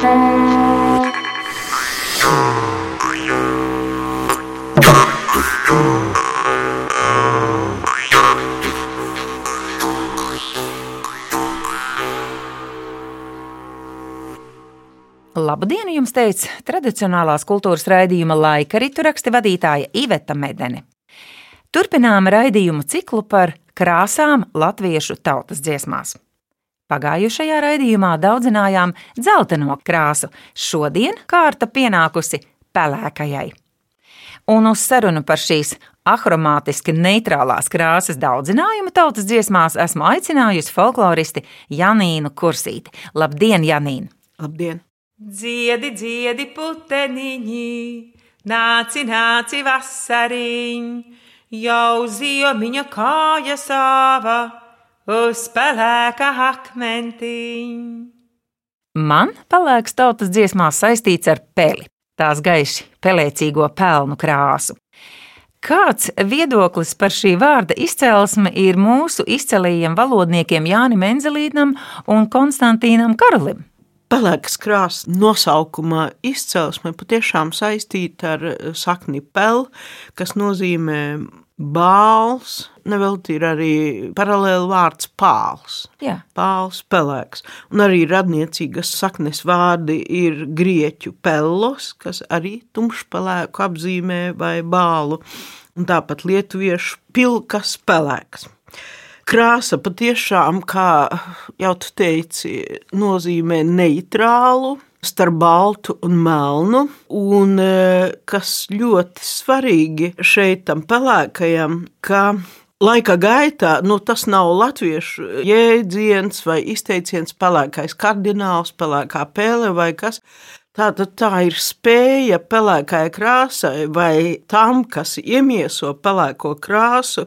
Labdien, jums teica tradicionālās kultūras raidījuma laika ritu raksta vadītāja Iveta Medene. Turpinām raidījumu ciklu par krāsām latviešu tautas dziesmās. Pagājušajā raidījumā daudzinājām dzelteno krāsu, šodien kārta pienākusi pelēkajai. Un uz sarunu par šīs ahromātiski neitrālās krāsas daudzinājumu tautas dziesmās esmu aicinājusi folkloristi Janīnu Kursīti. Labdien, Janīna! Labdien! Dziedi, dziedi, puteniņi, nāci, nāci, vasariņ, jau ziomiņa kāja sava uz pelēka akmentiņ. Man pelēks tautas dziesmās saistīts ar peli, tās gaiši pelēcīgo pelnu krāsu. Kāds viedoklis par šī vārda izcelsmi ir mūsu izcelījiem valodniekiem Jānim Enzelītam un Konstantīnam Karalim? Pelēkas krāsas nosaukumā izcelsme patiešām saistīta ar eh, sakni pel, kas nozīmē bāls. Nevelti ir arī paralēli vārds pāls. Jā. Pāls, pelēks. Un arī radniecīgas saknes vārdi ir grieķu pellos, kas arī tumšpelēku apzīmē vai bālu. Un tāpat lietuviešu pilkas pelēks krāsa patiešām, kā jau tu teici, nozīmē neitrālu. Starp baltu un melnu, un e, kas ļoti svarīgi šeit tam pelēkajam, ka Laika gaitā nu, tas nav latviešu jēdziens vai izteiciens, pelēkais kardināls, pelēkā pēle vai kas. Tātad tā ir spēja pelēkai krāsai vai tam, kas iemieso pelēko krāsu,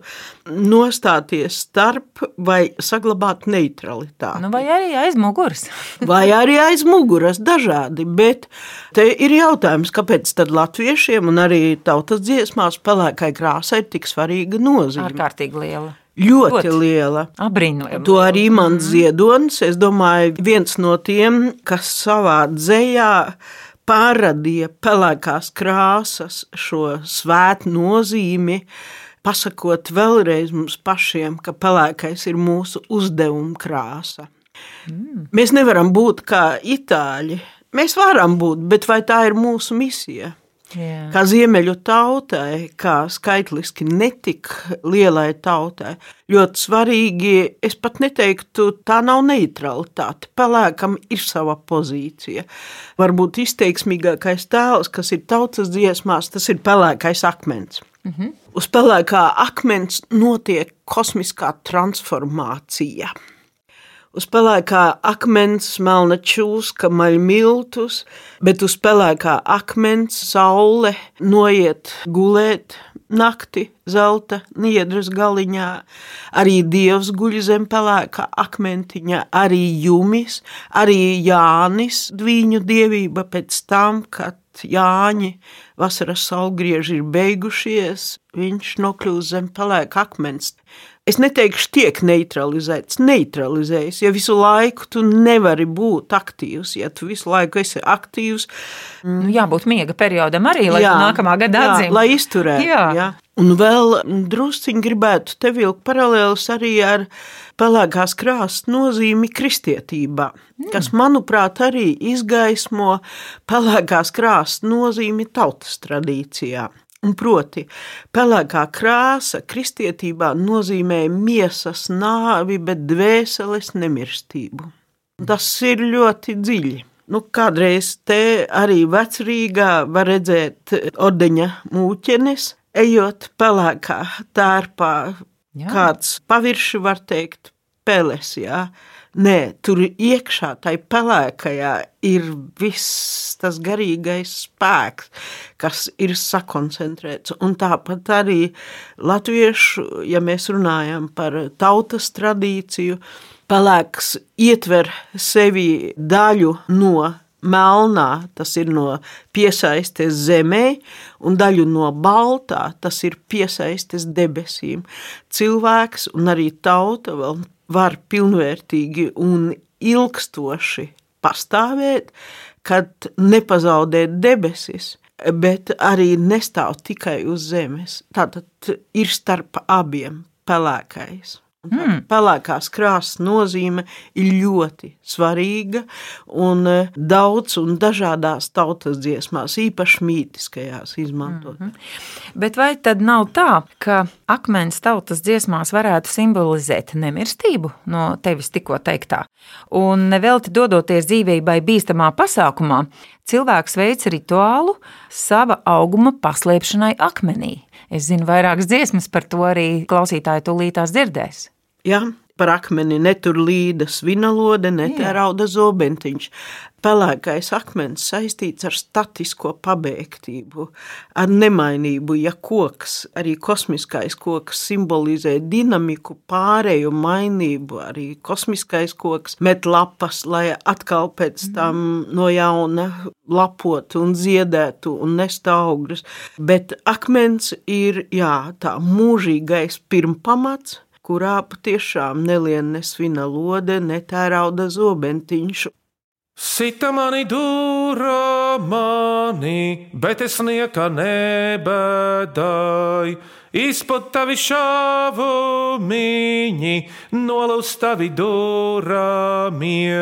nostāties starp vai saglabāt neutralitāti. Nu, vai arī aiz muguras? vai arī aiz muguras, dažādi. Bet te ir jautājums, kāpēc tad latviešiem un arī tautas dziesmās pelēkai krāsai ir tik svarīga nozīme? Ārkārtīgi liela. Ļoti, ļoti liela. Abrīnojama. To arī mans ziedonis, es domāju, viens no tiem, kas savā dzējā pārradīja pelēkās krāsas šo svētu nozīmi, pasakot vēlreiz mums pašiem, ka pelēkais ir mūsu uzdevuma krāsa. Mm. Mēs nevaram būt kā itāļi. Mēs varam būt, bet vai tā ir mūsu misija? Jā. Kā ziemeļu tautai, kā skaitliski netik lielai tautai, ļoti svarīgi, es pat neteiktu, tā nav neutralitāte. Pelēkam ir sava pozīcija. Varbūt izteiksmīgākais tēls, kas ir tautas dziesmās, tas ir pelēkais akmens. -hmm. Uz pelēkā akmens notiek kosmiskā transformācija. Uz pelēkā akmens melna čūska maļ miltus, bet uz pelēkā akmens saule noiet gulēt nakti zelta niedras galiņā. Arī dievs guļ zem pelēkā akmentiņa, arī jumis, arī Jānis, viņu dievība pēc tam, kad Jāņi vasaras saulgrieži ir beigušies, viņš nokļūst zem pelēka akmens. Es neteikšu, tiek neutralizēts, neutralizējas. Ja visu laiku tu nevari būt aktīvs, ja tu visu laiku esi aktīvs, nu, jābūt miega periodam arī, lai jā, nākamā gada atzīmētu. Lai izturētu. Jā. Jā. Un vēl drusciņi gribētu te vilkt paralēlus arī ar pelēkās krāsas nozīmi kristietībā, mm. kas, manuprāt, arī izgaismo pelēkās krāsas nozīmi tautas tradīcijā. Proti, pelēkā krāsa kristietībā nozīmē miesas nāvi, bet dvēseles nemirstību. Tas ir ļoti dziļi. Nu, kādreiz te arī vecrīgā var redzēt ordeņa mūķenes, ejot pelēkā tērpā. Jā. Kāds pavirši var teikt peles, jā. Nē, tur iekšā, tai pelēkajā, ir viss tas garīgais spēks, kas ir sakoncentrēts. Un tāpat arī latviešu, ja mēs runājam par tautas tradīciju, pelēks ietver sevi daļu no melnā, tas ir no piesaistes zemē, un daļu no baltā, tas ir piesaistes debesīm. Cilvēks un arī tauta vēl var pilnvērtīgi un ilgstoši pastāvēt kad nepazaudē debesis, bet arī nestāv tikai uz zemes. Tātad ir starp abiem pelēkais. Mm. Pelēkās krāsas nozīme ir ļoti svarīga un e, daudz un dažādās tautas dziesmās, īpaši mītiskajās, izmantot. Mm -hmm. Bet vai tad nav tā, ka akmens tautas dziesmās varētu simbolizēt nemirstību no tevis tikko teiktā? Un nevelti dodoties dzīvībai bīstamā pasākumā, cilvēks veic rituālu sava auguma paslēpšanai akmenī. Es zinu vairākas dziesmas par to arī klausītāji tūlītās dzirdēs. Ja, par akmeni netur līda svinalode, netērauda zobentiņš. Pelēkais akmens saistīts ar statisko pabeigtību, ar nemainību, ja koks, arī kosmiskais koks simbolizē dinamiku, pārēju mainību, arī kosmiskais koks met lapas, lai atkal pēc mhm. tam no jauna lapotu un ziedētu un nest augļus, bet akmens ir, jā, tā mūžīgais pirmpamats, kurā patiešām nelien nesvina lode, netērauda zobentiņš. Sita mani dūra mani, bet es nieka nebēdāju. Izpod tavi šāvu miņi, nolauz tavi dūramie.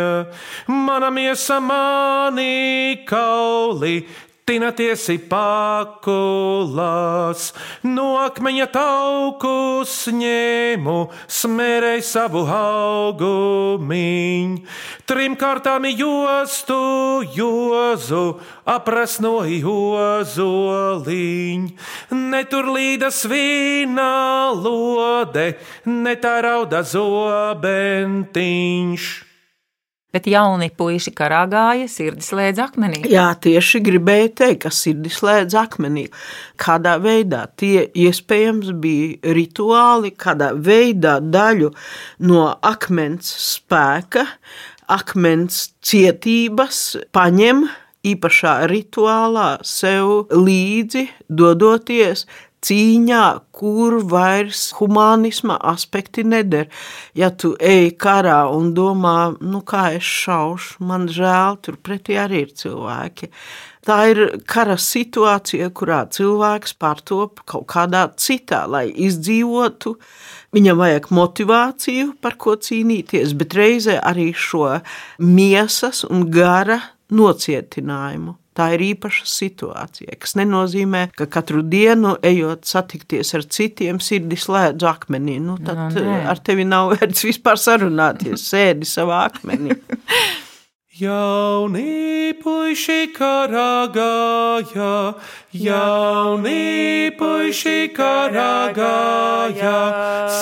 Mana miesa mani kauli, Tinātiesi pakulās, no akmeņa taukus ņēmu, smērēju savu augumiņu, trim kārtām jostu jozu, aprasnoju ozoliņu, netur līdas vīna lode, netā rauda zobentiņš. Bet jauni puiši karā gāja, sirdis slēdz akmenī. Jā, tieši gribēju teikt, ka sirdis slēdz akmenī. Kādā veidā tie iespējams bija rituāli, kādā veidā daļu no akmens spēka, akmens cietības paņem īpašā rituālā sev līdzi, dodoties cīņā, kur vairs humanisma aspekti neder. Ja tu ej karā un domā, nu kā es šaušu, man žēl, tur pretī arī ir cilvēki. Tā ir kara situācija, kurā cilvēks pārtop kaut kādā citā, lai izdzīvotu. Viņam vajag motivāciju, par ko cīnīties, bet reizē arī šo miesas un gara nocietinājumu. Tā ir īpaša situācija, kas nenozīmē, ka katru dienu, ejot satikties ar citiem, sirdis slēdz akmenī. Nu, tad no, nē. ar tevi nav vērts vispār sarunāties, sēdi savā akmenī. Jauni puiši karā gāja, jauni puiši karā gāja,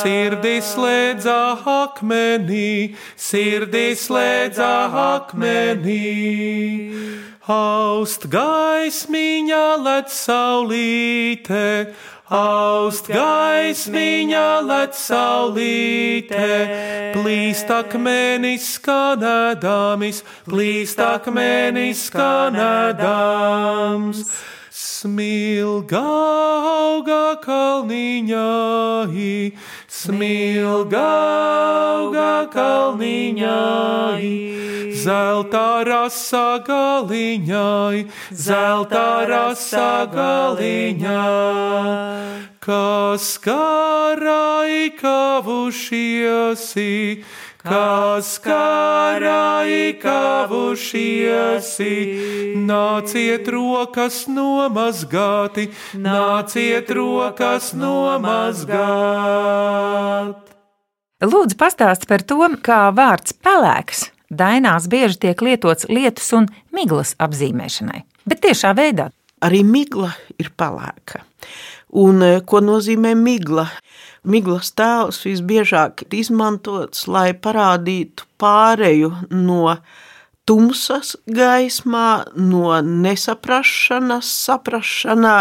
sirdis slēdza akmenī, sirdis slēdza akmenī. Aust gaismiņā lec saulīte, aust gaismiņā lec saulīte, plīst akmenis skanēdāmis, plīst akmenis skanēdāms. Smilga auga kalniņā, smilga auga kalniņā, zelta rasa galiņai, zelta rasa galiņai, kas karai kavušiesi kas karai kavušiesi, nāciet rokas nomazgāti, nāciet rokas nomazgāt. Lūdzu, pastāst par to, kā vārds pelēks dainās bieži tiek lietots lietus un miglas apzīmēšanai, bet tiešā veidā. Arī migla ir pelēka. Un eh, ko nozīmē migla? Miglas tēls visbiežāk ir izmantots, lai parādītu pāreju no tumsas gaismā, no nesaprašanas, saprašanā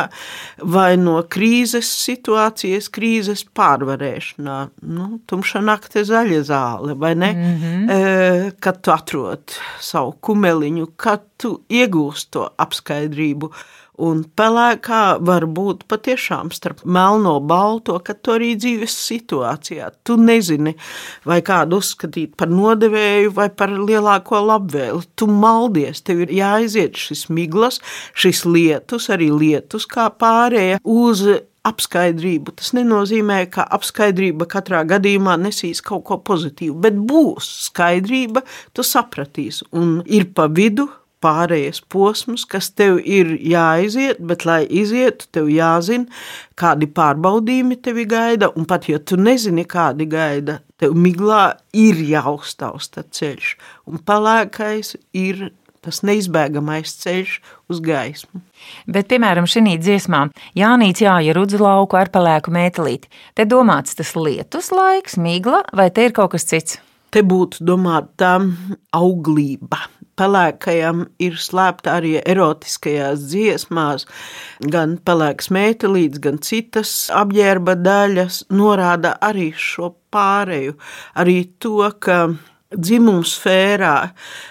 vai no krīzes situācijas, krīzes pārvarēšanā. Nu, tumša nakte zaļa zāle, vai ne? Mm -hmm. e, kad tu atrod savu kumeliņu, kad tu iegūsti to apskaidrību. Un pelēkā var būt patiešām starp melno un balto, kad to arī dzīves situācijā. Tu nezini, vai kādu uzskatīt par nodevēju vai par lielāko labvēli. Tu maldies, tev ir jāiziet šis miglas, šis lietus, arī lietus kā pārējie uz apskaidrību. Tas nenozīmē, ka apskaidrība katrā gadījumā nesīs kaut ko pozitīvu, bet būs skaidrība, tu sapratīsi. Un ir pa vidu pārējais posms, kas tev ir jāiziet, bet, lai izietu, tev jāzina, kādi pārbaudījumi tevi gaida, un pat ja tu nezini, kādi gaida, tev miglā ir jāuztausta ceļš, un palēkais ir tas neizbēgamais ceļš uz gaismu. Bet, piemēram, šī dziesmā Jānis jāja rudzu lauku ar pelēku mētelīti. Te domāts tas lietus laiks, migla, vai te ir kaut kas cits? Te būtu domāta auglība. Pelēkajam ir slēpta arī erotiskajās dziesmās, gan pelēks mētelīts, gan citas apģērba daļas norāda arī šo pāreju, arī to, ka Dzimuma sfērā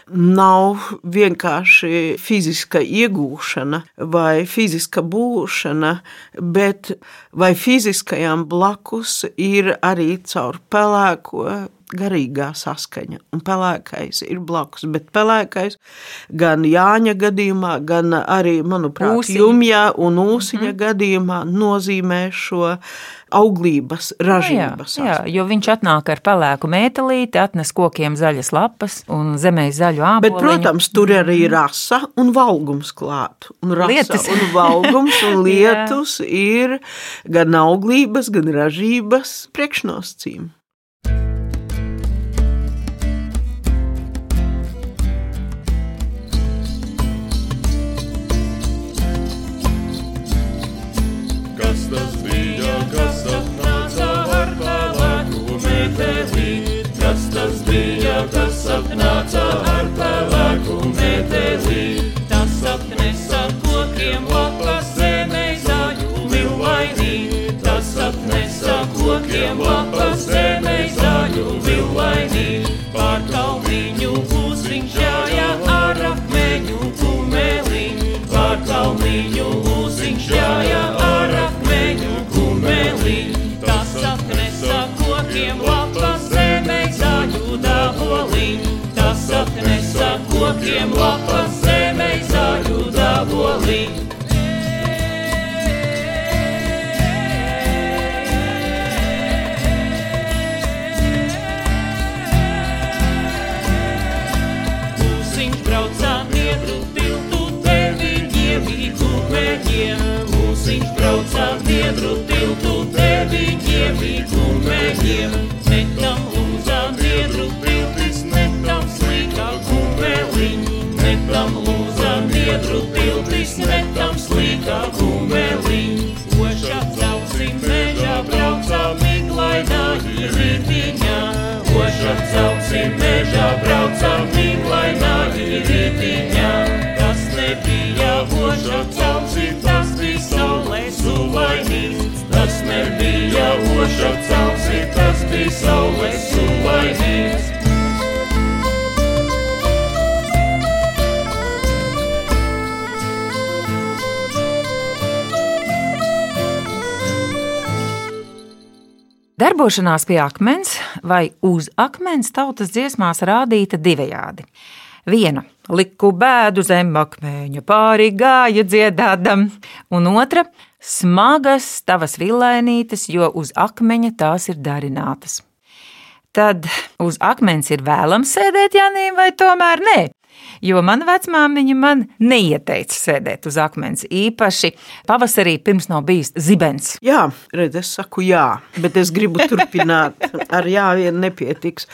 nav vienkārši fiziska iegūšana vai fiziska būšana, bet vai fiziskajam blakus ir arī caur pelēko garīgā saskaņa, un pelēkais ir blakus. Bet pelēkais gan Jāņa gadījumā, gan arī, manuprāt, Ūsiņa. Jumjā un Ūsiņa mm -hmm. gadījumā nozīmē šo auglības, ražības. Jā, jā, jo viņš atnāk ar pelēku mētelīti, atnes kokiem zaļas lapas un zemē zaļu ābolu. Bet, protams, tur arī ir rasa un valgums klāt. Un rasa lietus. un valgums un lietus ir gan auglības, gan ražības priekšnosacījumi. Tas apnāca ar pelēku metelī. Tas apnesa kokiem lapas zemē zaļu vilvainī. Tas apnesa kokiem lapas zemē zaļu vilvainī. Pār kalniņu uzriņķāja kokiem lapas zemē zaļu daboli. Mūsiņš braucā niedru tiltu, deviņiem īkumeņiem. Mūsiņš braucā niedru tiltu, deviņiem īkumeņiem. Netam lūzā niedru tiltis, netam slīkā kumeliņ. Ošā causim mežā braucā miglainā rītiņā. Ošā causim mežā braucā miglainā rītiņā. Tas nebija ošā causim, tas bija saulē sulainīgs. Tas nebija ošā causim, tas bija saulē sulainīgs. Darbošanās pie akmens vai uz akmens tautas dziesmās rādīta divējādi. Viena liku bēdu zem akmeņa, pāri gāja dziedādam, un otra smagas tavas villainītes, jo uz akmeņa tās ir darinātas. Tad uz akmens ir vēlams sēdēt Janīm, vai tomēr nē? Jo mana vecmāmiņa man neieteica sēdēt uz akmens. Īpaši pavasarī, pirms nav bijis zibens. Jā, redz, es saku jā, bet es gribu turpināt. Ar jā, vien nepietiks.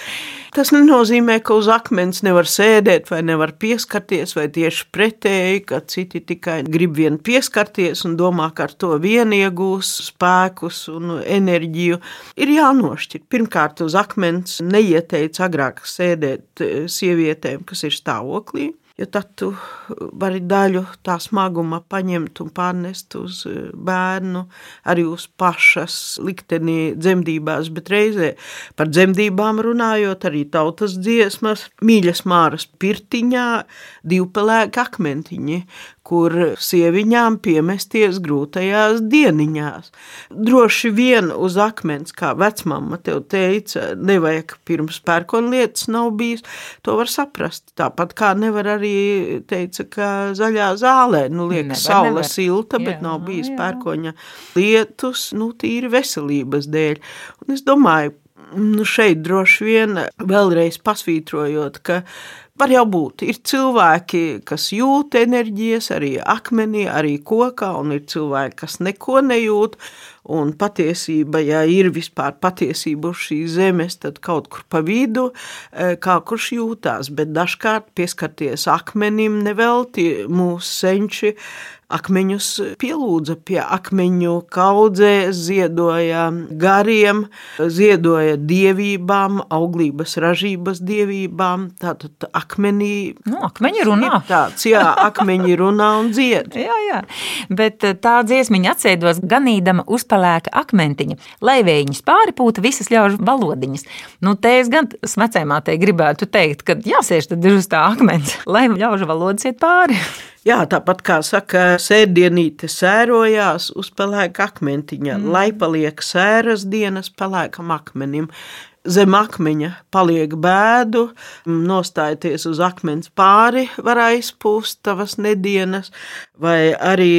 Tas nenozīmē, ka uz akmens nevar sēdēt vai nevar pieskarties, vai tieši pretēji, ka citi tikai grib vien pieskarties un domā, ka ar to vien iegūs spēkus un enerģiju. Ir jānošķir. Pirmkārt, uz akmens neieteica agrāk sēdēt sievietēm, kas ir viedokliai Jo tad tu vari daļu tā smaguma paņemt un pārnest uz eh, bērnu, arī uz pašas likteni dzemdībās, bet reizē par dzemdībām runājot, arī tautas dziesmas, mīļas māras pirtiņā, divpelēki akmentiņi, kur sieviņām piemesties grūtajās dieniņās. Droši vien uz akmens, kā vecmama tev teica, nevajag pirms pērkonlietas nav bijis, to var saprast. Tāpat kā nevar arī teica, ka zaļā zālē, nu liek Nevar, saule silta, bet Jā, nav bijis jā. pērkoņa lietus, nu tīri veselības dēļ. Un es domāju, nu šeit droši vien vēlreiz pasvītrojot, ka var jau būt, ir cilvēki, kas jūt enerģijas, arī akmenī, arī kokā, un ir cilvēki, kas neko nejūt, un patiesība, ja ir vispār patiesība uz šīs zemes, tad kaut kur pa vidu, eh, kā kurš jūtās, bet dažkārt pieskarties akmenim nevelti mūsu senči akmeņus pielūdza pie akmeņu kaudzē, ziedoja gariem, ziedoja dievībām, auglības ražības dievībām. Tātad akmenī Nu, akmeņi runā. tāds, jā, akmeņi runā un dzied. Jā, jā, bet eh, tā dziesmiņa atsēdos ganīdama uzpelēka akmentiņa, lai vējiņas pāripūta visas ļaužu valodiņas. Nu, te es gan smecēmātei gribētu teikt, ka jāsēž tad ir uz tā akmens, lai ļaužu valodas iet pāri. Jā, tāpat kā saka, sēdienīte sērojās uz pelēka akmentiņa, mm. lai paliek sēras dienas pelēkam akmenim. Zem akmeņa paliek bēdu, nostājieties uz akmens pāri, var aizpūst tavas nedēļas, vai arī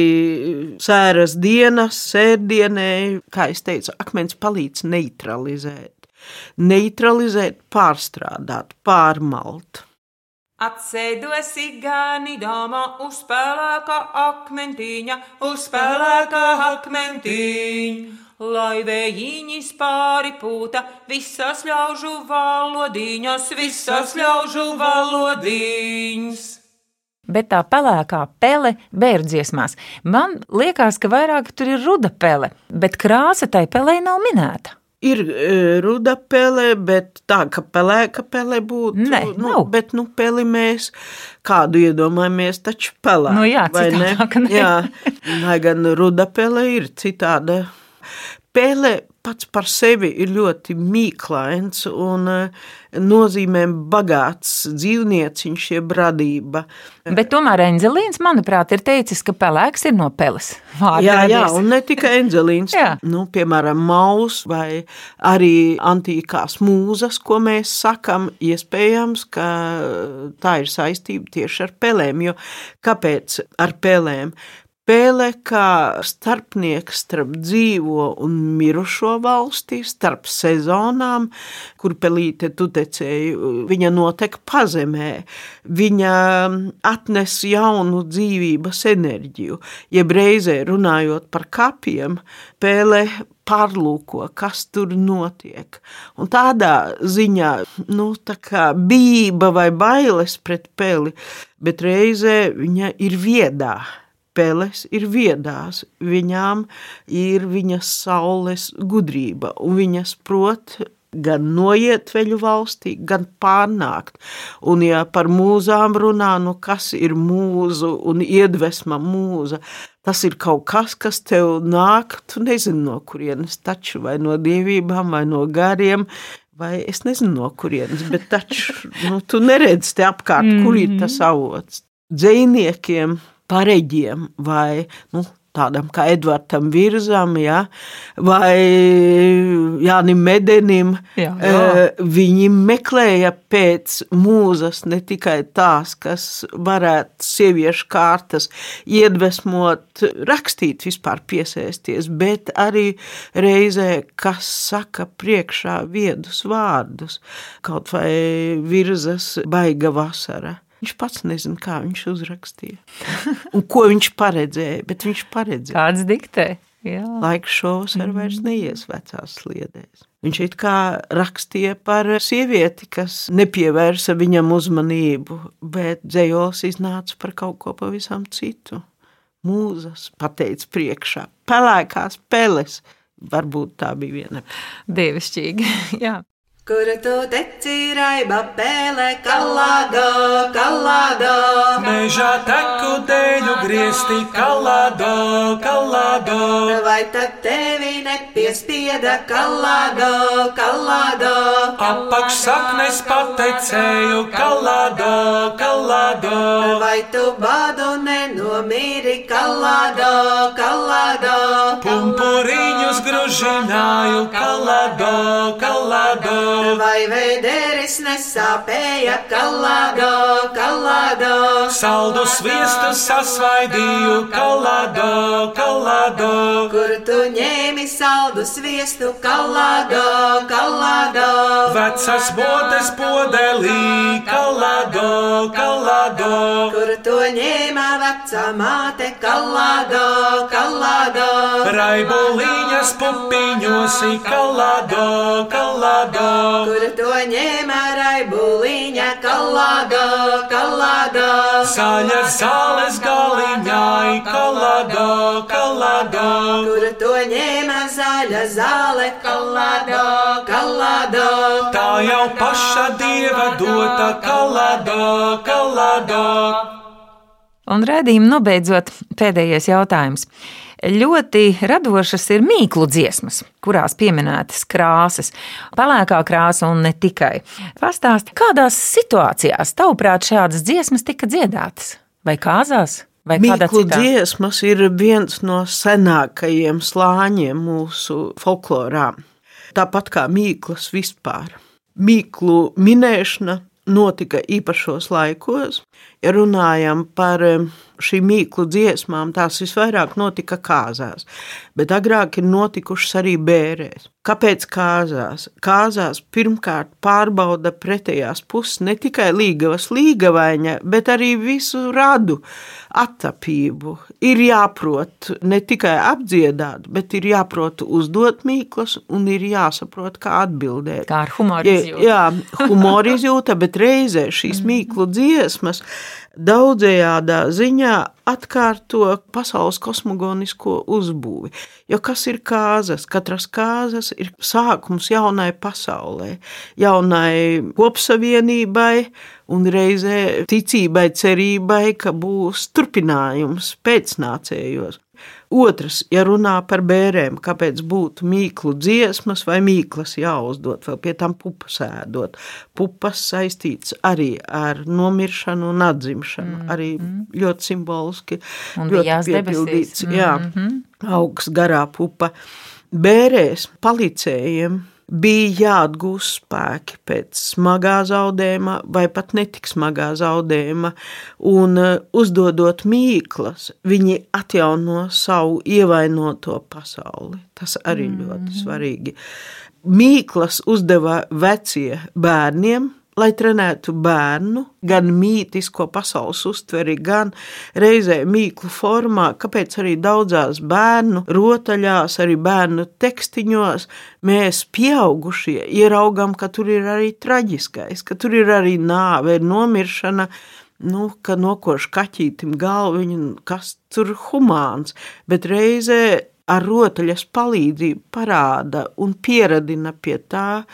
sēras dienas, sēdienē, kā es teicu, akmens palīdz neutralizēt. Neutralizēt, pārstrādāt, pārmalt. Atsēdosi ganidama uz pelēka akmentiņa, uz pelēka akmentiņa. Lai vējiņas pāripūta visas ļaužu valodiņas, visas ļaužu valodiņas. Bet tā pelēkā pele bērdziesmās. Man liekas, ka vairāk tur ir ruda pele, bet krāsa tai pelei nav minēta. Ir e, ruda pele, bet tā, ka pelēka pele būtu. Nē, nu, nav. bet, nu, peli mēs kādu iedomājamies, taču pelēka. Nu jā, vai ne? ne. Jā, lai gan ruda pele ir citāda. Pele pats par sevi ir ļoti mīklains un e, nozīmē bagāts dzīvnieciņš, jeb radība. Bet tomēr Enzelīns, manuprāt, ir teicis, ka pelēks ir no peles. Vārda Jā, jā, radies. un ne tikai enzelīns, Jā. nu, piemēram, maus vai arī antīkās mūzas, ko mēs sakam, iespējams, ka tā ir saistība tieši ar pelēm, jo kāpēc ar pelēm? Pēle kā starpnieks starp dzīvo un mirušo valsti, starp sezonām, kur pelīte tutecēja, viņa notek pazemē, viņa atnes jaunu dzīvības enerģiju, jeb reizē runājot par kapiem, pēle pārlūko, kas tur notiek. Un tādā ziņā, nu, tā kā bība vai bailes pret peli, bet reizē viņa ir viedā. Peles ir viedās, viņām ir viņas saules gudrība, un viņas prot gan noiet veļu valstī, gan pārnākt. Un, ja par mūzām runā, nu kas ir mūzu un iedvesma mūza, tas ir kaut kas, kas tev nāk, tu nezini no kurienes, taču vai no dievībām, vai no gariem, vai es nezinu no kurienes, bet taču nu, tu neredzi te apkārt, kur ir tas avots. Dzēniekiem, pareģiem vai nu, tādam kā Edvardam Virzam, ja, vai Jānim Medenim. Jā, jā. eh, Viņi meklēja pēc mūzas ne tikai tās, kas varētu sieviešu kārtas iedvesmot, rakstīt, vispār piesēsties, bet arī reizē, kas saka priekšā viedus vārdus, kaut vai virzas baiga vasara. Viņš pats nezina, kā viņš uzrakstīja. Un ko viņš paredzēja, bet viņš paredzēja. Kāds diktē? Jā. Laika šovs ar vairs neies vecās sliedēs. Viņš it kā rakstīja par sievieti, kas nepievērsa viņam uzmanību, bet dzējols iznāca par kaut ko pavisam citu. Mūzas pateica priekšā, pelēkās peles. Varbūt tā bija viena. Dievišķīgi. Jā. Kur tu teci raiba pēle, kalādo, kalādo, mežā teku dēļu griezti kalādo, kalādo. Vai tad tevi nepiespieda kalādo, kalādo? Apakš saknes pateicēju kalādo, kalādo. Vai tu badu nenomīri kalādo, kalādo? Pumpuriņus gružināju kalādo, kalādo. Vai vēderis nesāpēja kalādo, kalādo? Saldu sviestu sasvaidīju kalādo, kalādo. Kur tu ņēmi saldu sviestu kalādo, kalādo? Vecas botes podelī kalādo, kalādo. Kur to ņēma vecā māte kalādo, kalādo? Raibuliņas pupiņos kalādo, kalādo. Kur to ņēma raibuliņa kalādo, kalādo? Zaļa zāles galiņai kalādo, kalādo. Kur to ņēma zaļa zāle kalādo, kalādo? Tā jau paša dieva dota kalādo, kalādo. Un redzījuma nobeidzot pēdējais jautājums. Ļoti radošas ir mīklu dziesmas, kurās pieminētas krāsas, pelēkā krāsa un ne tikai. Pastāst, kādās situācijās, tavuprāt, šādas dziesmas tika dziedātas? Vai kāzās, vai Mīklu dziesmas ir viens no senākajiem slāņiem mūsu folklorā. Tāpat kā mīklas vispār. Mīklu minēšana notika īpašos laikos. Ja runājam par šīm mīklu dziesmām, tās visvairāk notika kāzās, bet agrāk ir notikušas arī bērēs. Kāpēc kāzās? Kāzās pirmkārt pārbauda pretējās puses ne tikai līgavas līgavaņa, bet arī visu radu attapību. Ir jāprot ne tikai apdziedāt, bet ir jāprot uzdot mīklas un ir jāsaprot, kā atbildēt. Kā ar humoru Ja- izjūtu. Jā, humora izjūta, bet reizē šīs mīklu dziesmas daudzējādā ziņā atkārto pasaules kosmogonisko uzbūvi. Jo kas ir kāzas? Katras kāzas ir sākums jaunai pasaulē, jaunai kopsavienībai un reizē ticībai, cerībai, ka būs turpinājums pēcnācējos. Otrs, ja runā par bērēm, kāpēc būtu mīklu dziesmas vai mīklas jāuzdod, vēl pie tam pupas ēdot. Pupas saistīts arī ar nomiršanu un atzimšanu, mm. arī ļoti simboliski, Un ļoti piepildīts. debesīs. Jā, augsts garā pupa. Bērēs palicējiem bija jāatgūst spēki pēc smagā zaudējuma vai pat netik smagā zaudējuma, un eh, uzdodot mīklas, viņi atjauno savu ievainoto pasauli. Tas arī mm. ļoti svarīgi. Mīklas uzdeva vecie bērniem, lai trenētu bērnu, gan mītisko pasaules uztveri, gan reizē mīklu formā, kāpēc arī daudzās bērnu rotaļās, arī bērnu tekstiņos mēs pieaugušie ieraugam, ka tur ir arī traģiskais, ka tur ir arī nāve, ir nomiršana, nu, ka nokoš kaķītim galviņu, kas tur humāns, bet reizē ar rotaļas palīdzību parāda un pieradina pie tā,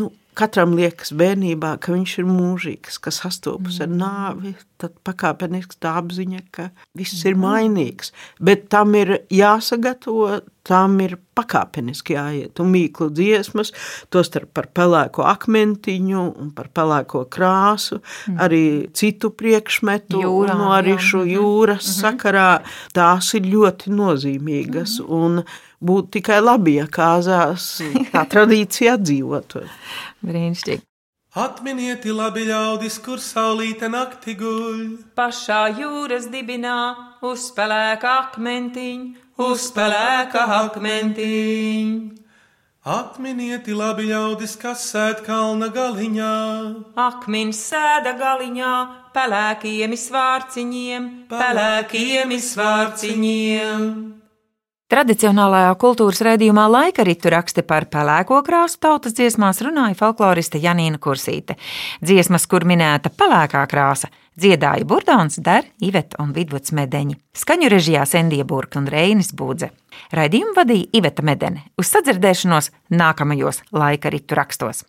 nu, Katram liekas bērnībā, ka viņš ir mūžīgs, ka sastopas ar nāvi, tad pakāpeniski tā apziņa, ka viss ir mainīgs. Bet tam ir jāsagatavo, tam ir pakāpeniski jāiet. Un mīklu dziesmas, tostarp par pelēko akmentiņu un par pelēko krāsu, arī citu priekšmetu, Jūrā, no arī šo jūras sakarā, tās ir ļoti nozīmīgas. Un būtu tikai labi, ja kāzās tā tradīcija atdzīvotu. Brīnišķīgi. Atminieti labi ļaudis, kur saulīte nakti guļ. Pašā jūras dibinā uzspēlēka akmentiņ, uzspēlēka akmentiņ. Atminieti labi ļaudis, kas sēd kalna galiņā. Akmens sēda galiņā, pelēkiem svārciņiem, pelēkiem svārciņiem. Tradicionālajā kultūras raidījumā laika ritu raksti par pelēko krāsu tautas dziesmās runāja folkloriste Janīna Kursīte. Dziesmas, kur minēta pelēkā krāsa, dziedāja Burdons, Der, Iveta un Vidvuds Medeņi. Skaņu režijā Sendija Burka un Reinis Būdze. Raidījumu vadīja Iveta Medene. Uz sadzirdēšanos nākamajos laika ritu rakstos.